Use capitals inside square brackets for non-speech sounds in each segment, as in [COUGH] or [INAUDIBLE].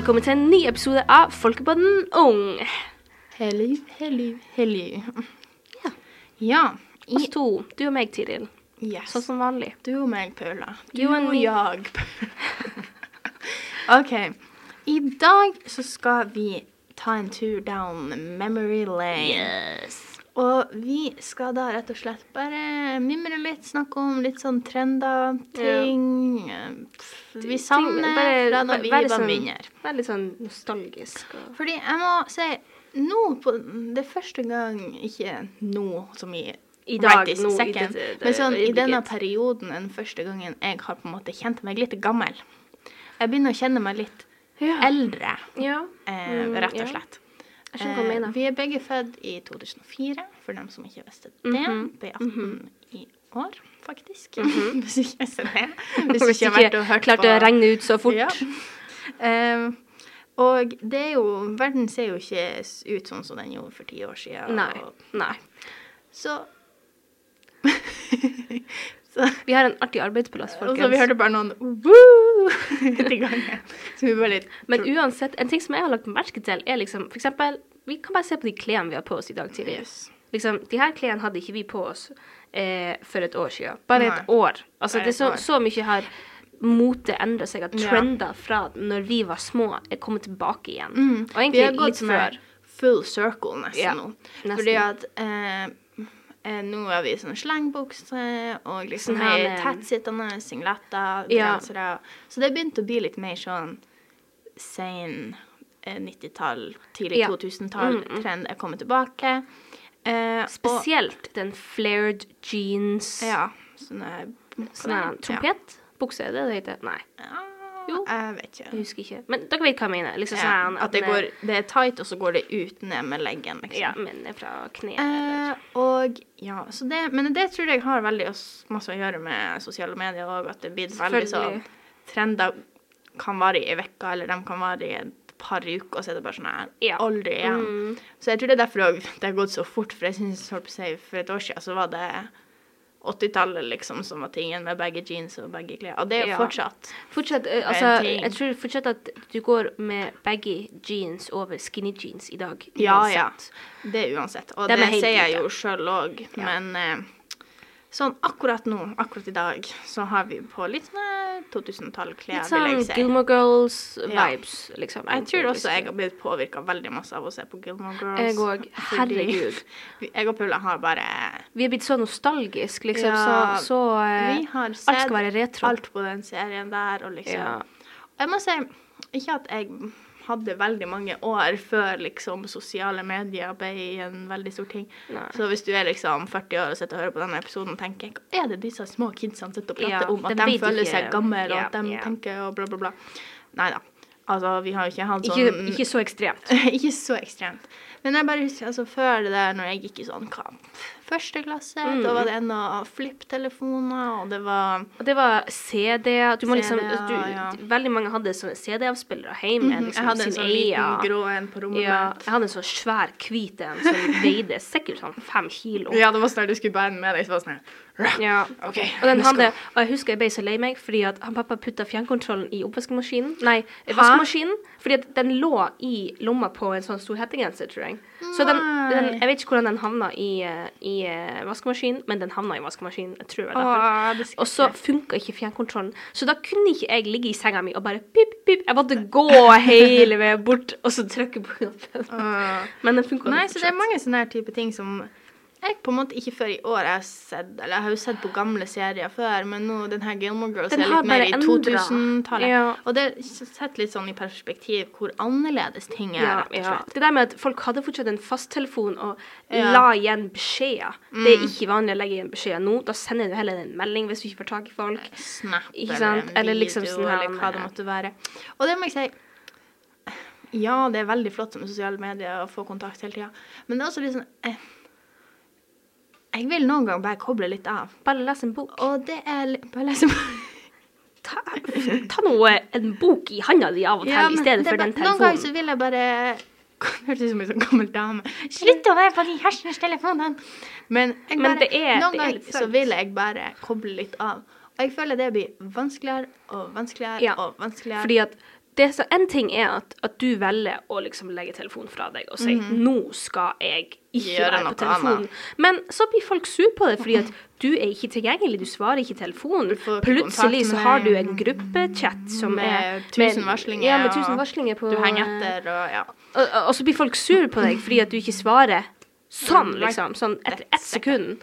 velkommen til en ny episode av Folkepodden Ung. Hello, hello, hello. Ja. Ja. Oss to, du og meg, Tiril. yes. Sånn som vanlig. Du og meg, Paula. Du You og jeg. [LAUGHS] OK. I dag så skal vi ta en tur down memory lane. Yes. Og vi skal da rett og slett bare mimre litt, snakke om litt sånn trender, ting ja. Vi savner fra da vi var mindre. Være litt sånn nostalgisk. Og... Fordi jeg må si nå på Det er første gang Ikke nå som i I dag, right this nå, second, i det men sånn i denne perioden den første gangen jeg har på en måte kjent meg litt gammel. Jeg begynner å kjenne meg litt Ja. eldre, ja. eh, Mm, rett og slett. Jeg skjønner hva du Eh, mener. vi er begge født i 2004, for dem som ikke visste det. Mhm, Ble 18 i år, faktisk. Mhm. [LAUGHS] Hvis ikke jeg ser det. [LAUGHS] Hvis Hvis ikke jeg har klart å regne ut så fort. Ja. Eh, og det er jo Verden ser jo ikke ut sånn som den gjorde for ti år siden. Nei. Og, Nei. så [LAUGHS] Så Vi har en artig arbeidsplass, folkens. og så vi hørte bare noen woo [LAUGHS] gangen. Så vi bare litt Men uansett, en ting som jeg har lagt merke til, er liksom For eksempel, vi kan bare se på de klærne vi har på oss i dag tidlig. Yes. Liksom, de her klærne hadde ikke vi på oss eh, for et år siden. Bare et år. Altså, det er så, så mye har motet endrer seg, at trender fra når vi var små, er kommet tilbake igjen. Mm. Og egentlig Vi har gått litt før. full circle nesten Ja, nå. nesten. Fordi at eh, eh, nå har vi sånn slengbukse og liksom Sånn med- tettsittende singletter, Ja. Så det begynte å bli litt mer sånn sein eh, 90-tall, tidlig Ja. 2000-tall-trend er kommet tilbake. Eh, og, Spesielt den flared jeans, ja, sånne sånn her trompetbukse, er det det heter? Nei, Ja, Jo. jeg vet ikke. jeg husker ikke. Men dere vet hva jeg mener. Liksom Ja, sånn at det, går, det er tight, og så går det ut ned med leggen, liksom. Ja, men det er fra kneet. Eh, og ja, så det, men det tror jeg har veldig masse å gjøre med sosiale medier òg, at det blir veldig sånn Trender kan vare i ei uke, eller de kan vare i et par uker, og så er det bare sånn her Ja. aldri igjen. Mm. Så jeg tror det er derfor det har gått så fort, for jeg synes, holdt på å si, for et år siden så var det 80-tallet liksom som var tingen med begge jeans og begge klær, og det er jo Ja. fortsatt. Fortsatt, eh, altså, jeg tror fortsatt at du går med baggy jeans over skinny jeans i dag. Uansett. ja. Det er uansett. Og er det sier jeg jo sjøl òg, Ja. men eh, sånn akkurat nå, akkurat i dag, så har vi på litt sånne 2000-tall-klær, Litt vil sånn jeg si. Gilmore Girls-vibes, liksom. Jeg tror også jeg har blitt påvirka veldig masse av å se på Gilmore Girls. Jeg òg. Herregud. [LAUGHS] Jeg og Paula har bare Vi er blitt så nostalgisk, liksom. Ja, så så eh, Vi har alt skal sett være retro. alt på den serien der, og liksom Ja. Jeg må si ikke at jeg hadde veldig mange år før liksom sosiale medier ble en veldig stor ting. Nei. Så hvis du er liksom 40 år og sitter og hører på denne episoden, tenker jeg hva er det disse små kidsene sitter og prater Ja, om? At de de, føler ikke- seg gamle, og at de tenker og bla, bla, bla. Nei da. Altså, vi har jo ikke hatt Ikke, sånn ikke så ekstremt. [LAUGHS] ikke så ekstremt. Men jeg bare husker altså før det der, når jeg gikk i sånn kamp første klasse, Mm. da var det ennå flipptelefoner, og det var Og det var CD-er. Du må liksom ja. Veldig mange hadde sånne CD-avspillere hjemme. Mhm, Liksom, Jeg hadde en sånn liten grå en på rommet Ja, mitt. jeg hadde en sånn svær hvit en som [LAUGHS] veide sikkert sånn fem kilo. Ja, det var sånn du skulle bære den med deg, så var det sånn. Ja. Okay, Og, den hadde, og jeg husker jeg ble så lei meg fordi at han pappa putta fjernkontrollen i oppvaskmaskinen. Nei, vaskemaskinen. Fordi at den lå i lomma på en sånn stor hettegenser, tror jeg. Så den, den, jeg vet ikke hvordan den havna i, eh, i eh, vaskemaskinen, men den havna i vaskemaskinen. Jeg tror det var derfor. Og så funka ikke fjernkontrollen. Så da kunne ikke jeg ligge i senga mi og bare pip, pip. Jeg måtte gå hele veien bort og så trykke på knappen. Men den funka Nei, så det er mange sånne her type ting som jeg på en måte ikke før i år har sett, eller jeg har jo sett på gamle serier før, men nå den her Gilmore Girls Den er litt mer i 2000-tallet. Ja. Og det setter litt sånn i perspektiv hvor annerledes ting er, Ja, rett og ja. slett. Det der med at folk hadde fortsatt en fasttelefon og Ja. Mm. la igjen beskjeder. Det er ikke vanlig å legge igjen beskjeder nå. Da sender du heller en melding hvis du ikke får tak i folk. Snap Ikke eller Eller video liksom sånn her eller hva det måtte være. Og det må jeg si Ja, det er veldig flott med sosiale medier å få kontakt hele tida, men det er også litt sånn eh, Jeg vil noen gang bare koble litt av. Bare lese en bok. Og det er Bare lese [LAUGHS] Ta, ta noe, en bok i handa di av og til i stedet det for den telefonen. Noen ganger så vil jeg bare [LAUGHS] hørtes ut som ei sånn gammel dame. Slutt å være på de hersens telefonene! Men, Men bare, det er- noen er ganger så vil jeg bare koble litt av. Og jeg føler det blir vanskeligere og vanskeligere Ja, og vanskeligere. Fordi at det så, En ting er at, at du velger å liksom legge telefonen fra deg og si nå skal jeg ikke. Gjøre være på telefonen. Men så blir folk sur på det fordi at du er ikke tilgjengelig, du svarer ikke telefonen. Plutselig så har du en gruppechat som Med er tusen varslinger, Ja, med tusen varslinger på Du henger etter og ja. og, og- og så blir folk sur på deg fordi at du ikke svarer sånn, liksom. Sånn etter ett sekund.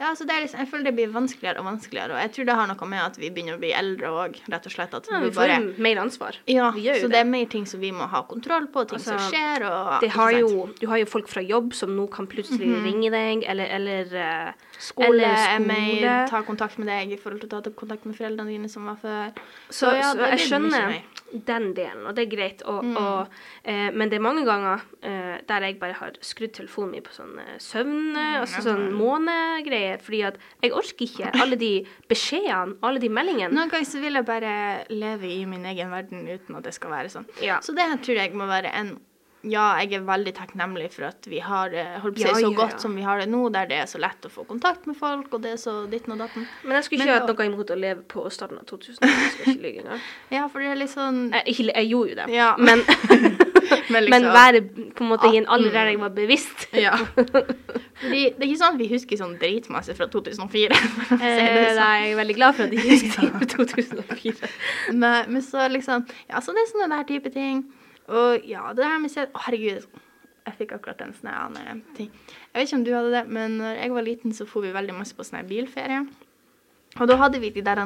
Ja, så det liksom, Jeg føler det blir vanskeligere og vanskeligere, og jeg tror det har noe med at vi begynner å bli eldre òg, rett og slett. At Ja, vi får bare mer ansvar. Ja, vi gjør jo så det. det er mer ting som vi må ha kontroll på, ting som Altså, skjer og Det har jo, du har jo folk fra jobb som nå kan plutselig ringe deg, eller, eller eh, Skole, eller skole. Mail, ta kontakt med deg i forhold til å ta kontakt med foreldrene dine som var før. Så, ja, så jeg skjønner den delen, og det er greit. Og, Mm. og, eh, men det er mange ganger eh, der jeg bare har skrudd telefonen min på sånn eh, søvn, mm, altså sånn sånn månegreier, fordi at jeg orker ikke alle de beskjedene, alle de meldingene. Noen ganger så vil jeg bare leve i min egen verden uten at det skal være sånn. Ja. Så det tror jeg må være en Ja, jeg er veldig takknemlig for at vi har det å si, Ja, så ja, godt ja. som vi har det nå, der det er så lett å få kontakt med folk, og det er så ditten og datten. Men jeg skulle Men ikke hatt noe imot å leve på starten av 2000. Jeg skal ikke lyve engang. [LAUGHS] Ja, for det er litt sånn Jeg, ikke, jeg gjorde jo det, Ja. [LAUGHS] [LAUGHS] men, liksom, men liksom- være på en måte i en alder der jeg var bevisst. Ja. [LAUGHS] Fordi det er ikke sånn at vi husker sånn dritmasse fra 2004. for å si det Eh, sånn. nei, jeg er veldig glad for at jeg ikke [LAUGHS] husker 2004. Men, men så liksom Ja, så det er sånne der type ting. Og ja, det der med se- Å, herregud. Jeg fikk akkurat en sånn annen ting. Jeg vet ikke om du hadde det, men når jeg var liten, så for vi veldig masse på sånn bilferie. Og da hadde vi de der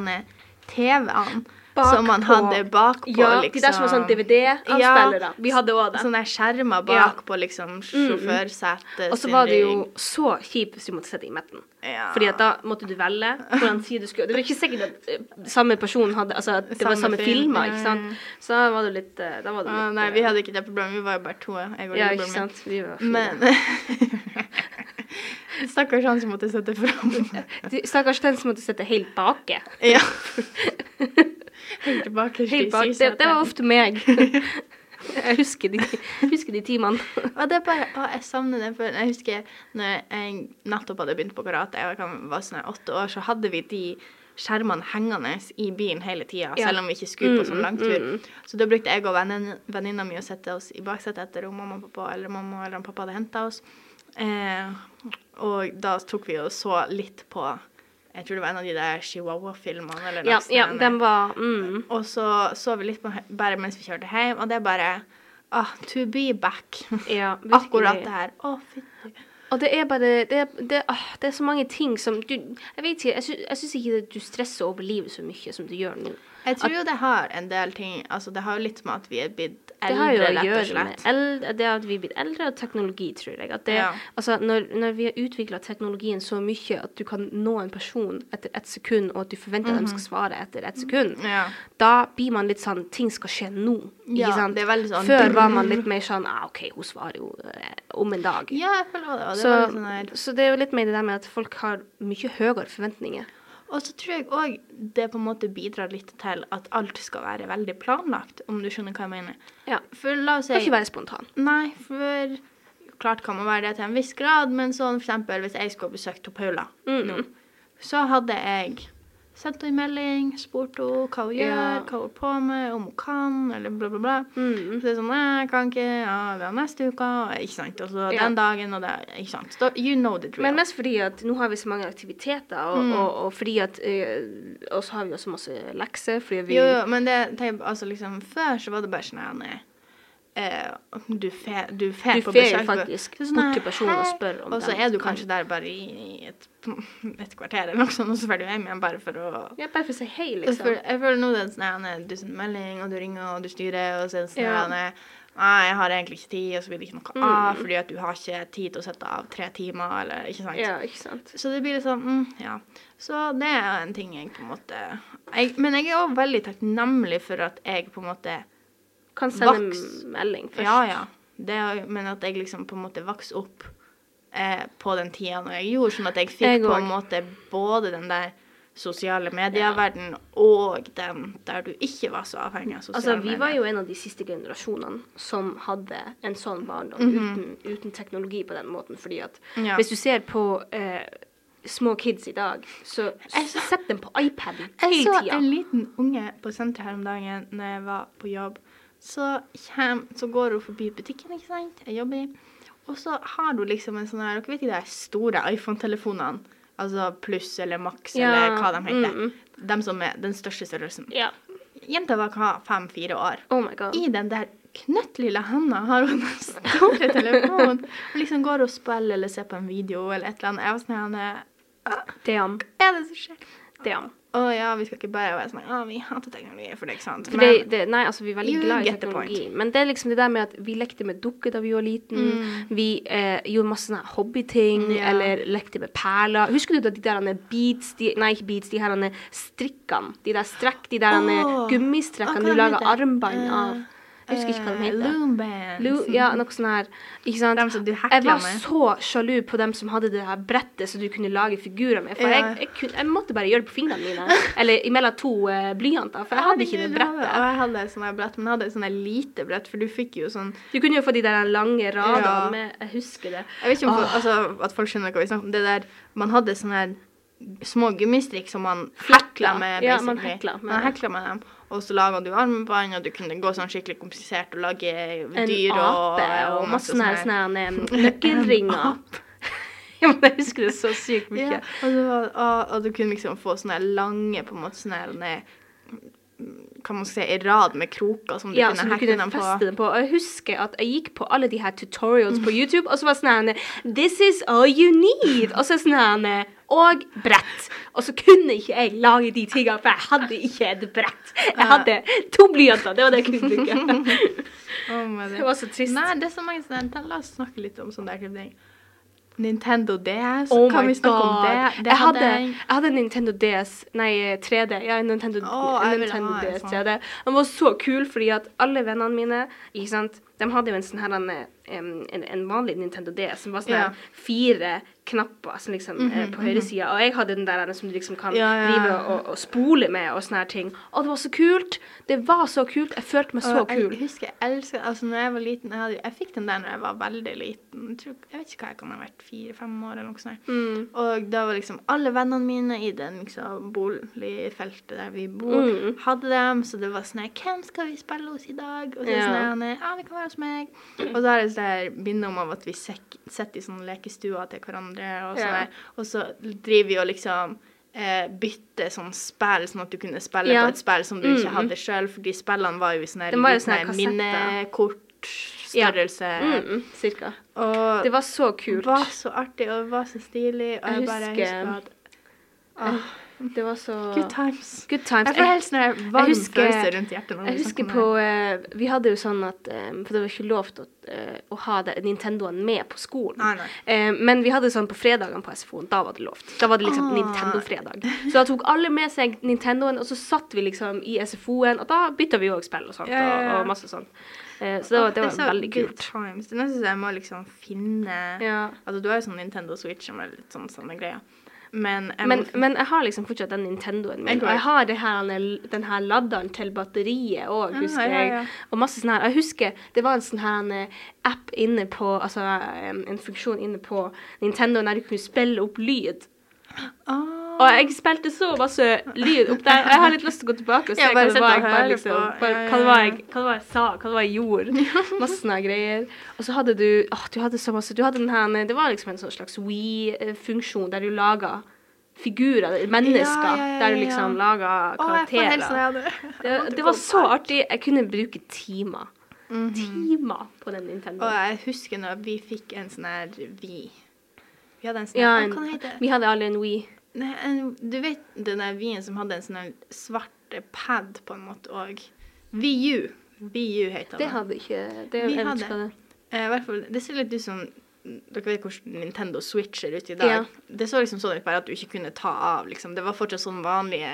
TV-ene som man Bakpå. hadde bakpå, Ja, liksom. de der som var sånn DVD-avspillere. Vi hadde òg det. Sånne skjermer Ja. liksom sjåførsetet. Og så var det jo så kjipt hvis du måtte sitte i midten. ja. Fordi at da måtte du velge hvordan side du skulle Det var ikke sikkert at eh, samme person hadde Altså at det var Samme samme film, filmer, ikke sant. Så da var det litt eh, Da var det Ah, Nei, eh, vi hadde ikke det problemet. Vi var jo bare to. Jeg og Ja, ikke sant. Vi var fire. Men [LAUGHS] Stakkars han som måtte sitte fram. [LAUGHS] Stakkars den som måtte sitte helt bake. ja. [LAUGHS] Helt tilbake Helt bak. Det, det var ofte meg. [LAUGHS] Jeg husker de, husker de timene. [LAUGHS] Og det er bare, å, jeg savner den følelsen. jeg husker når jeg nettopp hadde begynt på karate, jeg var sånn åtte år, så hadde vi de skjermene hengende i bilen hele tida, Ja. selv om vi ikke skulle på sånn Mm, langtur. mm. Så da brukte jeg og venninna mi å sette oss i baksetet etter om mamma og pappa eller mamma eller pappa hadde henta oss. Eh, og da tok vi og så litt på Jeg tror det var en av de der Chihuahua-filmene. eller Ja, noe ja, sånt. den var mm. Og så så vi litt på bare mens vi kjørte hjem, og det er bare ah, To be back. Ja. [LAUGHS] Akkurat det her. Å, fytti. Og det er bare Det, det, ah, det er så mange ting som du Jeg vet ikke, jeg, sy syns ikke at du stresser over livet så mye som du gjør nå. Jeg tror jo det har en del ting Altså, det har jo litt med at vi er blitt Det har jo eldre, rett og slett. eldre, det at vi er blitt eldre, og teknologi, tror jeg. Det, Ja. altså, når, når vi har utvikla teknologien så mye at du kan nå en person etter ett sekund, og at du forventer at de skal svare etter ett sekund, Mhm. Ja. da blir man litt sånn Ting skal skje nå. Ikke Ja, sant? det er sånn- Før var man litt mer sånn ah, OK, hun svarer jo eh, om en dag. ja, jeg føler det. Det, så, sånn så det er jo litt mer det der med at folk har mye høyere forventninger. Og så tror jeg òg det på en måte bidrar litt til at alt skal være veldig planlagt, om du skjønner hva jeg mener. Ja. For la oss si Kan ikke være spontan. Nei, for klart kan man være det til en viss grad, men sånn for eksempel hvis jeg skulle besøkt Paula Mm. nå, så hadde jeg sendt henne en melding, spurt henne hva hun gjør, Ja. hva hun holder på med, om hun kan, eller bla, bla, bla. Mm. Så det er sånn jeg kan ikke. Ja, vi har neste uke. Ikke sant. Og så Ja. den dagen og det Ikke sant. Så, you know the drill. Men mest fordi at nå har vi så mange aktiviteter, og, Mm. og, og fordi at Og så har vi også masse lekser, fordi vi Jo, jo, men det tenk, altså liksom Før så var det bare sånn Du fer du fer Du på fer besøk på- faktisk er sånn bort til personen og spør om Og så er du kan. kanskje der bare i et, [LAUGHS] et kvarter eller noe sånt, og så drar du hjem igjen bare for å Ja, bare for å si hei, liksom. For, jeg føler nå det er sånn du sender melding, og du ringer, og du styrer, og så er det sånn Ja. Nei, jeg har egentlig ikke tid, og så blir det ikke noe Mm. av, fordi at du har ikke tid til å sette av tre timer, eller ikke sant. Ja, ikke sant. Så det blir litt sånn, mm, ja. Så det er en ting jeg på en måte jeg, Men jeg er òg veldig takknemlig for at jeg på en måte Kan sende Vaks. melding først. Ja, ja. Det, men at jeg liksom på en måte vokste opp eh, på den tida når jeg gjorde, sånn at jeg fikk Jeg på en måte både den der sosiale medieverden og den der du ikke var så avhengig av sosiale medier. Altså, vi var jo en av de siste generasjonene som hadde en sånn barndom Mhm. uten, uten teknologi på den måten, fordi at Ja. hvis du ser på eh, små kids i dag, så så- sett dem på iPaden Jeg så en liten unge på senteret her om dagen når jeg var på jobb. Så, kjem, så går hun forbi butikken, ikke sant, jeg jobber i, og så har hun liksom en sånn her, dere vet ikke de store iPhone-telefonene, altså pluss eller maks eller hva de heter, mm, de som er den største størrelsen. Ja. Jenta var hva, fem-fire år. Oh my god. I den der knøttlille handa har hun den store telefonen. Og liksom går og spiller eller ser på en video eller et eller annet. Jeg var sånn her, Damn. Hva er det som skjer? Damn. Å ja, vi skal ikke bare være sånn Ja, vi hater teknologi for det, ikke sant? For det, det, nei, altså vi er veldig glad i teknologi. Men det er liksom det der med at vi lekte med dukker da vi var liten. Vi eh, gjorde masse sånne hobbyting, Mm. Ja. eller lekte med perler. Husker du da de der er de, nei ikke beats, de her er strikkene, de der strekk, de der er gummistrekkene du lager armbånd av. Jeg husker ikke hva de Eh, heter. Loombands. Lo ja, noe sånn her. Ikke sant? Dem som du jeg var så sjalu på dem som hadde det her brettet så du kunne lage figurer med. For Ja. jeg, jeg, kunne, jeg måtte bare gjøre det på fingrene mine. [LAUGHS] Eller imellom to uh, blyanter. For jeg hadde ikke det brettet. Og jeg hadde her brett, men jeg hadde her lite brett, for du fikk jo sånn Du kunne jo få de der lange radene Ja. med Jeg husker det. Jeg vet ikke om oh. altså, at folk skjønner hva vi snakker om. Det der Man hadde sånne her små gummistrikk som man Hekla. med. med. Ja, man hekla med man hekla med dem. Og så laga du armbånd, og du kunne gå sånn skikkelig komplisert og lage En dyr og, ape og masse sånne sånn [LAUGHS] nøkkelringer. [LAUGHS] ja, men jeg husker det så sykt mye. Ja, og, du, var- og, og du kunne liksom få sånne lange på en måte sånne Hva man si, i rad med kroker som du Ja, kunne kunne dem på. feste den på. Og jeg husker at jeg gikk på alle de her tutorials på YouTube, og så var sånn her This is all you need. Og så sånn her Og brett. Og så kunne ikke jeg lage de tingene, for jeg hadde ikke et brett. Jeg hadde to blyanter. Det var det jeg kunne bruke. [LAUGHS] Oh Det var så trist. Nei, det er så mange sånne La oss snakke litt om sånne der ting. Nintendo DS, Oh kan vi snakke om det? det jeg, hadde, jeg. jeg hadde Nintendo DS, nei 3D. Ja, Nintendo, vil Nintendo DS sånn. 3D. Den var så kul fordi at alle vennene mine, ikke sant, de hadde jo en sånn her en, en, en vanlig Nintendo DS som var sånn Ja. fire knapper som liksom eh, på høyresida, og jeg hadde den der som du liksom kan Ja, ja, drive og, og spole med og sånne her ting. Og det var så kult. Det var så kult. Jeg følte meg så Og kul. Jeg husker jeg elsket Altså, når jeg var liten Jeg, hadde, jeg fikk den der når jeg var veldig liten. Jeg, tror, jeg vet ikke hva jeg kan ha vært. Fire-fem år eller noe sånt. Mm. Og da var liksom alle vennene mine i den liksom, boligfeltet der vi bor, Mm. hadde dem. Så det var sånn her, Hvem skal vi spille hos i dag? Og så Ja. sånn her, ja, vi kan være hos meg. Og så har jeg sånn minne om at vi sitter i sånne lekestuer til hverandre. Og, sånn Ja. og så driver vi og liksom eh, bytter sånn spill, sånn at du kunne spille Ja. på et spill som du ikke Mm. hadde sjøl. Fordi spillene var jo i sånn De var sånne minnekortstørrelse. Ja. Mm, cirka. Og Det var så kult. det var så artig, og det var så stilig. Og Jeg jeg, bare husker- husker at Det var så Good times. Good times. Jeg får helst når her varm husker- følelse rundt hjertet. når Jeg husker på eh, Vi hadde jo sånn at um, For det var ikke lov til å, uh, å ha det, Nintendoen med på skolen. Nei, nei. Uh, men vi hadde sånn på fredagene på SFO-en. Da var det lovt. Da var det liksom Ah. Nintendo-fredag. Så da tok alle med seg Nintendoen, og så satt vi liksom i SFO-en, og da bytta vi òg spill og sånt. Yeah, yeah. Og, og masse sånt. Eh, så det var, det var så veldig good kult. Times. Det er nesten så jeg må liksom finne Ja. Altså, du har jo sånn Nintendo Switch som er litt sånn samme greia. Men jeg Men, men jeg har liksom fortsatt den Nintendoen min. Og jeg har det her, den her ladderen til batteriet òg, Ja, husker ja, jeg. ja. Og masse sånn her. Jeg husker det var en sånn her en, eh, app inne på Altså en, en funksjon inne på Nintendo der du kunne spille opp lyd. ah, Og jeg spilte så masse lyd opp der. Jeg har litt lyst til å gå tilbake og se hva det var jeg bare liksom bare, Ja, ja, hva, det var jeg, hva det var jeg sa, hva det var jeg gjorde. [LAUGHS] Masse sånne greier. Og så hadde du åh, du hadde så masse Du hadde den her Det var liksom en sånn slags We-funksjon der du laga figurer, mennesker, Ja, ja, ja, der du liksom ja. karakterer. Å, sånn karakterer. jeg hadde- Det, det var så artig. Jeg kunne bruke timer. Mhm. Timer på den Nintendo. Og jeg husker når vi fikk en sånn her Vi. Vi hadde en sånn Ja, en, Hva heter det? vi hadde alle en We. Du vet den der vinen som hadde en sånn svart pad på en måte òg? VU. VU heter Det hadde ikke det, Vi jeg hadde. det Eh, hvert fall, det ser litt ut som Dere vet hvordan Nintendo Switch ser ut i dag. Ja. Det så liksom sånn ut bare at du ikke kunne ta av, liksom. Det var fortsatt sånn vanlige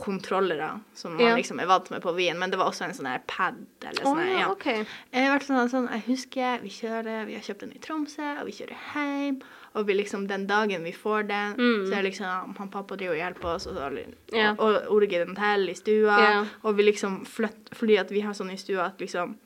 kontrollere som man Ja. liksom er vant med på Wien, men det var også en sånn her pad eller sånn Oh, ja, okay. jeg, Eh, I sånn, jeg husker vi kjører, vi har kjøpt den i Tromsø, og vi kjører hjem. Og vi liksom, den dagen vi får den, Mm. så er liksom han pappa driver og hjelper oss, og, så, yeah. og, og orger den til i stua. Yeah. Og vi liksom flytter, fordi at vi har sånn i stua at liksom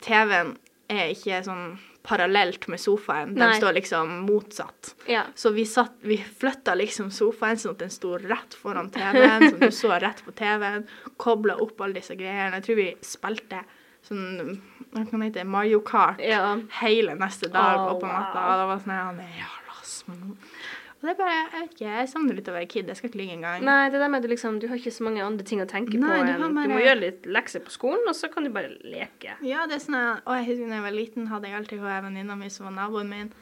TV-en er ikke sånn parallelt med sofaen. De Nei. står liksom motsatt. Ja. Så vi, satt, vi flytta liksom sofaen sånn at den sto rett foran TV-en, så du så rett på TV-en. Kobla opp alle disse greiene. Jeg tror vi spilte sånn hva kan det hete, Mario Kart Ja. hele neste dag oh, på natta. wow. Og det var sånn ja, nei, med små. Og det er bare, jeg vet ikke, jeg savner litt å være kid. Jeg skal ikke ligge engang. Nei, det der med at du liksom Du har ikke så mange andre ting å tenke Nei, på du enn har Du må gjøre litt lekser på skolen, og så kan du bare leke. Ja, det er sånn Og jeg husker da jeg var liten, hadde jeg alltid hun venninna mi som var naboen min.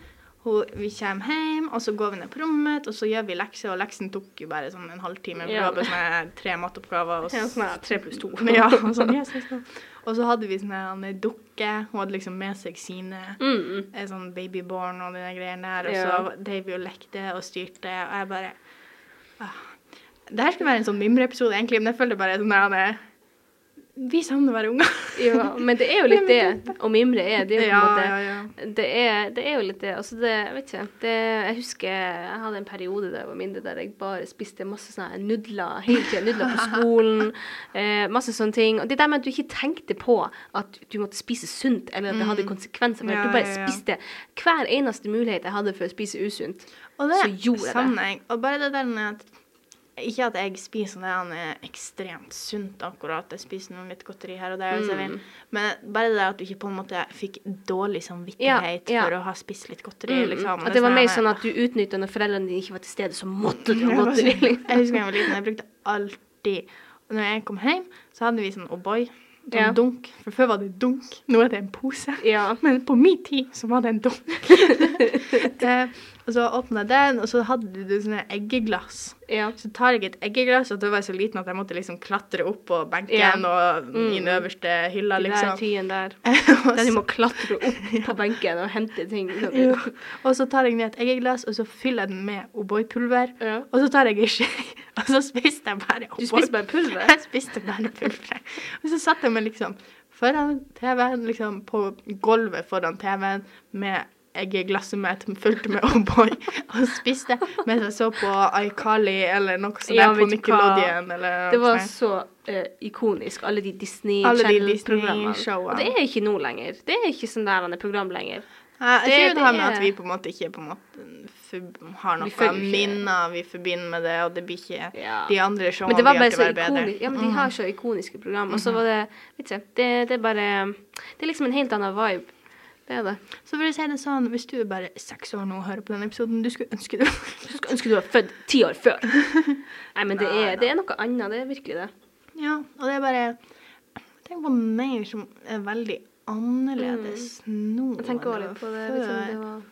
Hun, vi kommer hjem, og så går vi ned på rommet og så gjør vi lekser. Og leksen tok jo bare sånn en halvtime. for Ja. det her tre matteoppgaver. Og Ja, sånn tre pluss to. [LAUGHS] ja, [LAUGHS] og, sånn, yes, yes, yes. og så hadde vi sånn en dukke. Hun hadde liksom med seg sine Mm. eh, sånn babyborn og de greiene der. Og Ja. så drev vi og lekte og styrte, og jeg bare ah. Det her skulle være en sånn mimreepisode, egentlig, men jeg føler bare sånn der det- Vi savner å være unger. [LAUGHS] Ja, men det er jo litt det å mimre er. Det er jo Ja, måte ja, ja. Det er, det er jo litt det. Altså det, jeg vet ikke. Det, jeg husker jeg hadde en periode da jeg var mindre der jeg bare spiste masse sånne nudler hele tida. Nudler på skolen. [LAUGHS] Eh, masse sånne ting. Og det der med at du ikke tenkte på at du måtte spise sunt, eller at det hadde konsekvenser. Mm. Ja, at du bare spiste hver eneste mulighet jeg hadde for å spise usunt. Og det Så gjorde jeg det. savner jeg. Og bare det der med at Ikke at jeg spiser det, han er ekstremt sunt, akkurat. Jeg spiser noe litt godteri her og der. Mm. Men bare det at du ikke på en måte fikk dårlig samvittighet Ja, ja. for å ha spist litt godteri. Mm, liksom. at det var mer sånn at du utnytta når foreldrene dine ikke var til stede, så måtte du ha [LAUGHS] godteri. sånn- liksom. Jeg husker jeg var liten, jeg brukte alltid når jeg kom hjem, så hadde vi sånn O'boy. Sånn Ja. dunk. For før var det dunk. Nå er det en pose. Ja. Men på min tid så var det en dunk. [LAUGHS] [LAUGHS] eh, og så åpna jeg den, og så hadde du sånne eggeglass. ja. Så tar jeg et eggeglass, og da var jeg så liten at jeg måtte liksom klatre opp på benken Ja. og i Mm. den øverste hylla, liksom. tyen der. [LAUGHS] Der du må klatre opp [LAUGHS] på benken og hente ting. [LAUGHS] ja. og så tar jeg ned et eggeglass, og så fyller jeg den med O'boy-pulver. Og så tar jeg en skje, og så spiste jeg bare Du spiste bare pulver? Jeg spiste bare pulver. Og så satt jeg meg liksom foran TV-en, liksom på gulvet foran TV-en med eggeglasset mitt fullt med [LAUGHS] O'boy, og spiste mens jeg så på iCarly eller noe sånt Ja, på du? Nickelodeon eller Det var så uh, ikonisk, alle de Disney Channel-programmene. Og det er ikke nå lenger. Det er ikke sånn der program lenger. Ja, det- jeg tror det har med at vi på en måte ikke på en måte har noe minner vi forbinder med det, og det blir ikke Ja. de andre showene Men det var bare så ikonisk. Ja, men de Mhm. har så ikoniske program. Og så var det Vet ikke. Det, det er bare Det er liksom en helt annen vibe. Det er det. Så for å si det sånn, hvis du er bare seks år nå og hører på denne episoden, du skulle ønske du [LAUGHS] Du skulle ønske du var født ti år før. [LAUGHS] Nei, men det er, det er noe annet. Det er virkelig det. Ja, og det er bare Tenk på mer som er veldig annerledes nå Mm. Jeg tenker også litt på det. Liksom, det var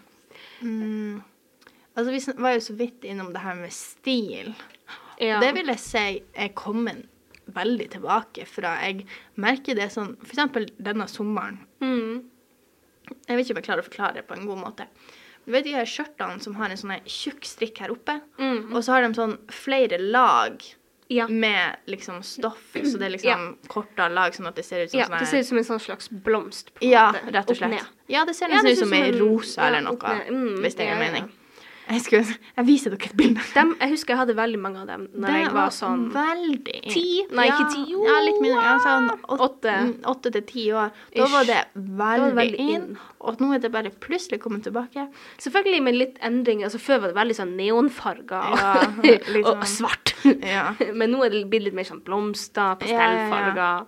Mm. Altså, vi var jo så vidt innom det her med stil. ja. Det vil jeg si er kommet veldig tilbake fra. Jeg merker det sånn For eksempel denne sommeren. mm. Jeg vet ikke om jeg klarer å forklare det på en god måte. Du vet de her skjørtene som har en sånn tjukk strikk her oppe? Mm. Og så har de sånn flere lag Ja. med liksom stoff, så det er liksom kortere lag, sånn at det ser ut som ja. sånn Det ser ut som en sånn slags blomst. På en Ja, måte. rett og slett. Ja, det ser nesten ut ser som ei en- rosa ja, eller noe. Mm, hvis det ja, gir ja. mening. Jeg, skal, jeg viser dere et bilde. Dem, jeg husker jeg hadde veldig mange av dem når Det jeg var sånn veldig ti? Nei, ikke ti. Jo. Ja, litt mindre. Ja, sånn åt- Åtte. mm, åtte til ti år. Da var det veldig, veldig inn, og nå er det bare plutselig kommet tilbake. Selvfølgelig med litt endring. Altså, før var det veldig sånn neonfarger Ja, og, [LAUGHS] og sånn- svart. Ja. [LAUGHS] Men nå er det blitt litt mer sånn blomster, Ja, ja, ja. pastellfarger.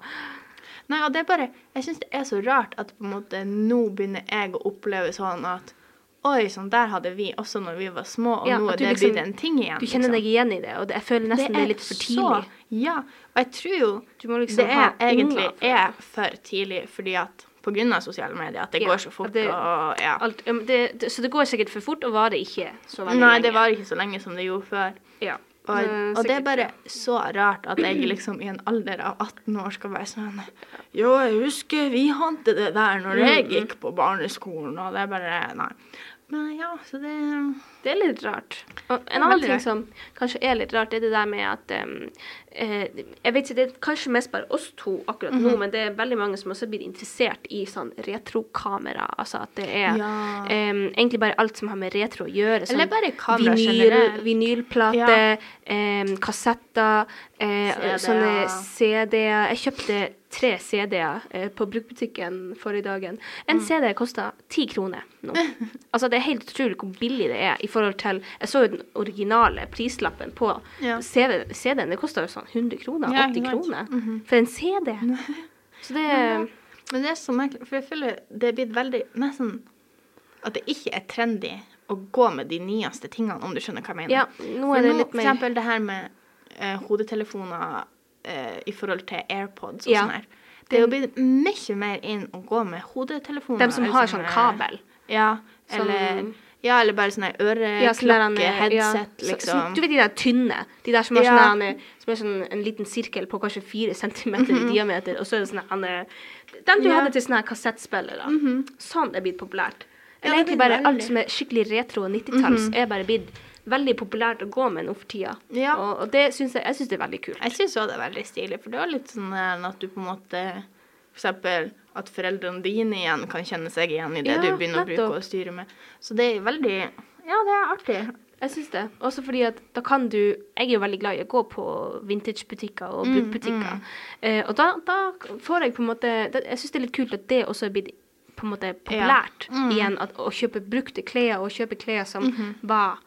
Nei, og det er bare Jeg syns det er så rart at på en måte nå begynner jeg å oppleve sånn at Oi, sånn der hadde vi også når vi var små, og Ja, nå er det liksom- blitt en ting igjen. Du kjenner liksom. deg igjen i det, og det, jeg føler nesten det er, litt for tidlig. Så, ja. Og jeg tror jo liksom det er egentlig for er for tidlig, fordi at på grunn av sosiale medier, at det Ja, går så fort det- og ja. Alt, det, det, så det går sikkert for fort, og varer ikke så veldig Nei, lenge. det var ikke så lenge som det gjorde før. ja. Og, og det er bare så rart at jeg liksom i en alder av 18 år skal være sånn Jo, jeg husker vi hadde det der når jeg Mm, mm. gikk på barneskolen, og det er bare Nei. Men ja, så det Det er litt rart. Og en annen ting som kanskje er litt rart, er det der med at um, eh, Jeg vet ikke, det er kanskje mest bare oss to akkurat nå, Mhm. men det er veldig mange som også blir interessert i sånn retrokamera. Altså at det er Ja. um, egentlig bare alt som har med retro å gjøre. Sånn Eller bare kamera vinyl, generelt. vinylplate, um, kassetter, eh, CD-er. sånne CD-er. Jeg kjøpte tre CD-er eh, på bruktbutikken forrige dagen. Mm. En CD koster ti kroner nå. [LAUGHS] altså, det er helt utrolig hvor billig det er i forhold til Jeg så jo den originale prislappen på Ja. CD CD-en. Det koster jo sånn 100 kroner. Ja, 80 ikke sant. kroner. For en CD. [LAUGHS] Så det Men det er så merkelig, for jeg føler det er blitt veldig Nesten at det ikke er trendy å gå med de nyeste tingene, om du skjønner hva jeg mener. Ja, nå er det nå, litt for eksempel det her med eh, hodetelefoner eh, i forhold til AirPods og Ja. sånn her. Det er jo blitt mye mer inn å gå med hodetelefoner. De som har sånn sånn kabel. Ja, eller, ja, eller bare sånn her Ja, sånn øreklokke, ja, headset, så- liksom. du vet de der tynne? De der som har Ja. sånn, som er sånn en liten sirkel på kanskje fire centimeter i diameter, og så er det sånn Den du Mhm. Ja. Mhm. hadde til sånne Mm -hmm. Sånn er blitt populært. Eller egentlig bare alt som er skikkelig retro og 90-talls, er bare blitt veldig populært å gå med nå for tida. Ja. Og, og det syns jeg, jeg synes det er veldig kult. Jeg syns òg det er veldig stilig, for det er litt sånn at du på en måte eksempel at foreldrene dine igjen kan kjenne seg igjen i det Ja, du begynner å bruke og styre med. Så det er veldig Ja, det er artig. Jeg syns det. Også fordi at da kan du Jeg er jo veldig glad i å gå på vintagebutikker og Mm, mm. Eh, og da, da får jeg på en måte da, Jeg syns det er litt kult at det også er blitt på en måte populært Mm. igjen. At, å kjøpe brukte klær og kjøpe klær som -hmm. var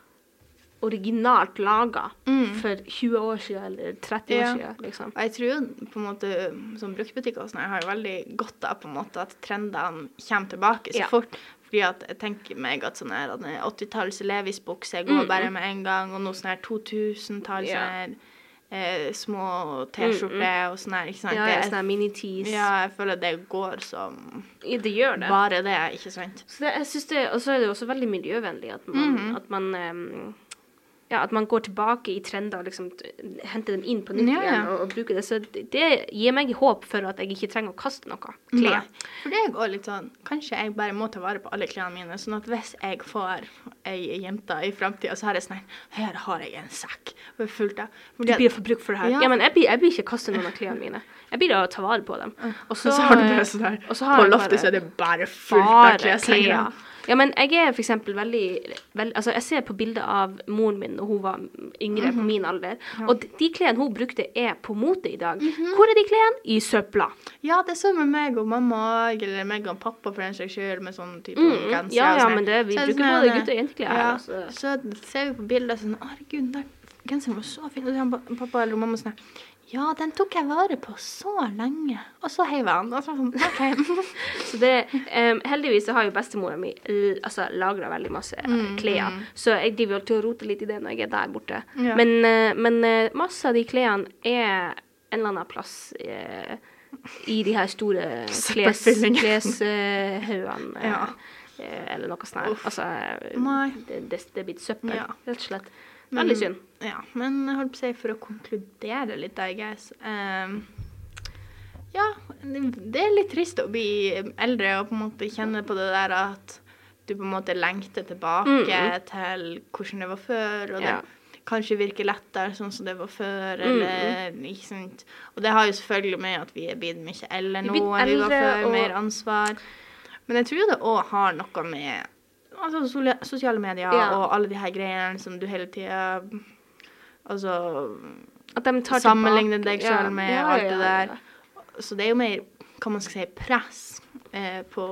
originalt laga Mm. for 20 år siden eller 30 år siden. Liksom. Og jeg tror på en måte som bruktbutikker og sånn har jo veldig godt av på en måte at trendene kommer tilbake så Ja. fort. Fordi at jeg tenker meg at sånn her at 80-talls Levis-bukse går Mm, bare mm. med en gang, og nå sånn her 2000-talls Ja. sånn eh, små T-skjorte og sånn her, ikke sant? Ja, ja, er- her mini-tees. ja, jeg føler det går som Ja, det gjør det. bare det, ikke sant? Så det, jeg synes det, Og så er det også veldig miljøvennlig at man, Mhm. at man em, ja, at man går tilbake i trender og liksom henter dem inn på nytt Ja, ja. igjen og, og bruker det. Så det, gir meg håp for at jeg ikke trenger å kaste noe klær. For det går litt sånn Kanskje jeg bare må ta vare på alle klærne mine, sånn at hvis jeg får ei jente i framtida, så har jeg sånn her har jeg en sekk fullt av Du blir å bruk for det her. Ja. Men jeg blir, jeg blir ikke kaste noen av klærne mine. Jeg blir å ta vare på dem. Og [LAUGHS] så, har du bare sånn her så På loftet bare- så er det bare fullt av kleshenger. Ja, men jeg er for eksempel veldig, Altså, jeg ser på bilder av moren min da hun var yngre, Mhm. på min alder, og de, de klærne hun brukte, er på mote i dag. Mhm. Hvor er de klærne? I søpla. Ja, det er sånn med meg og mamma eller meg og pappa for den saks skyld, med sånn type Mm, genser. ja, ja, sånn. men det, vi Så er bruker sånn både gutte- og jenteklær. Ja, Altså. så ser vi på bilder sånn Herregud, genseren var så fin. Og pappa eller mamma sånn Ja, den tok jeg vare på så lenge. Og så heiv jeg den. Og så [LAUGHS] [LAUGHS] sånn, det, um, heldigvis så har jo bestemora mi altså, lagra veldig masse eh, Mm, klær, mm. så jeg driver jo til å rote litt i det når jeg er der borte. Ja. Men, uh, men uh, masse av de klærne er en eller annen plass uh, i de her store [LAUGHS] kleshaugene. eh, Ja. eller noe sånt. Altså, det, det, det blitt søppel, Ja. rett og slett. Men- Veldig synd. Ja, men holdt på å si for å konkludere litt, I guess. Um, ja, det er litt trist å bli eldre og på en måte kjenne på det der at du på en måte lengter tilbake Mm. til hvordan det var før, og det Ja. kanskje virker lettere sånn som det var før, Mm, eller ikke sant. Og det har jo selvfølgelig med at vi er blitt mye eldre nå enn vi var før, og- mer ansvar. Men jeg tror det òg har noe med altså, sosiale medier Ja. og alle de her greiene som du hele tida Altså At de tar Sammenligner deg selv med Ja, alt ja, det ja, der. Så det er jo mer, hva man skal si, press eh, på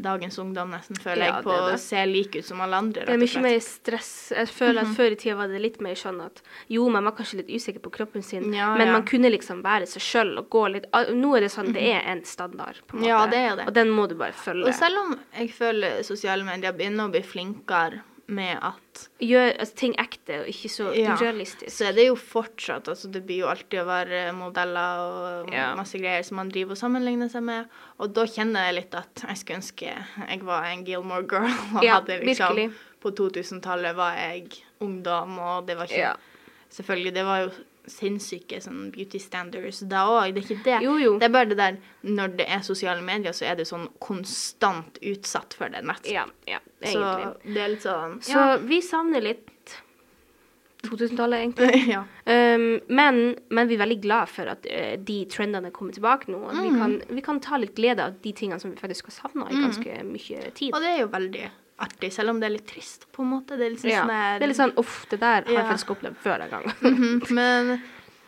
dagens ungdom, nesten, føler Ja, jeg, på å se like ut som alle andre, Det er mye mer stress. Jeg føler Mhm. at Før i tida var det litt mer sånn at jo, man var kanskje litt usikker på kroppen sin, Ja, men ja. man kunne liksom være seg sjøl og gå litt Nå er det sånn, det er en standard, på en måte. Mhm. Ja, det er det. Og den må du bare følge. Og selv om jeg føler sosiale medier begynner å bli flinkere med at Gjør altså, ting ekte og ikke så Ja. urealistisk. Så er det jo fortsatt altså Det blir jo alltid å være modeller og Ja. masse greier som man driver og sammenligner seg med. Og da kjenner jeg litt at jeg skulle ønske jeg var en Gilmore girl. [LAUGHS] Og Ja, hadde liksom virkelig. På 2000-tallet var jeg ungdom, og det var ikke. Selvfølgelig, det var jo sinnssyke sånn beauty standards da òg, det er ikke det. Jo, jo. Det er bare det der Når det er sosiale medier, så er du sånn konstant utsatt for det nett. Ja, ja, så det er litt sånn Så vi savner litt 2000-tallet, egentlig. [LAUGHS] ja. Um, men, men vi er veldig glad for at uh, de trendene kommer tilbake nå. Mm. vi, kan, vi kan ta litt glede av de tingene som vi faktisk har savna i Mhm. ganske mye tid. Og det er jo veldig artig, selv om det er litt trist, på en måte. Det er sånn Ja, sånn der det er litt sånn uff, det der har jeg faktisk opplevd før en gang. Mhm, Men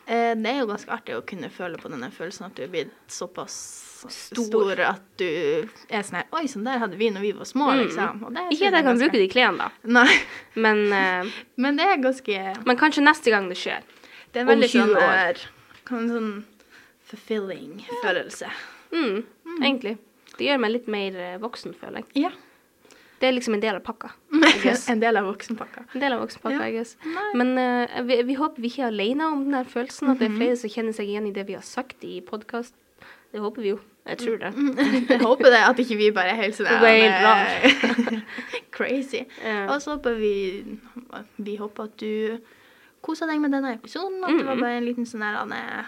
Eh, det er jo ganske artig å kunne føle på denne følelsen at du er blitt såpass Stor. stor, at du er sånn her Oi, sånn der hadde vi når vi var små, Mm. liksom. Og det Ikke at jeg kan er bruke de klærne, da, Nei, men, eh, [LAUGHS] men det er ganske men kanskje neste gang det skjer. Det er en veldig sånn, år. er, kan, sånn fulfilling følelse. Mm, Egentlig. Det gjør meg litt mer eh, voksen, føler jeg. Ja. Det er liksom en del av pakka. [LAUGHS] En del av voksenpakka. En del av voksenpakka, Ja. Men uh, vi, vi håper vi ikke er alene om den følelsen, at det Mhm. er flere som kjenner seg igjen i det vi har sagt i podkast. Det håper vi jo. Jeg tror det. [LAUGHS] Jeg håper det, at ikke vi bare er helt sånn helt eh, [LAUGHS] crazy. Eh, Og så håper vi Vi håper at du koser deg med denne episoden. At det var Mhm. bare en liten sånn her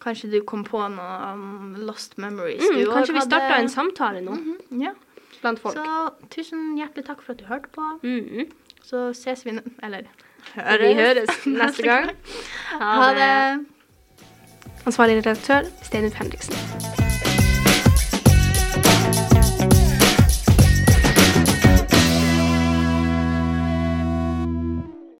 Kanskje du kom på noe um, lost memories. mm, kanskje vi starta en samtale nå Mhm, Ja. Blant folk. Så tusen hjertelig takk for at du hørte på. Mm, Så ses vi Eller Eller Vi høres [LAUGHS] neste gang. Ha det. Ansvarlig redaktør Steinulf Henriksen.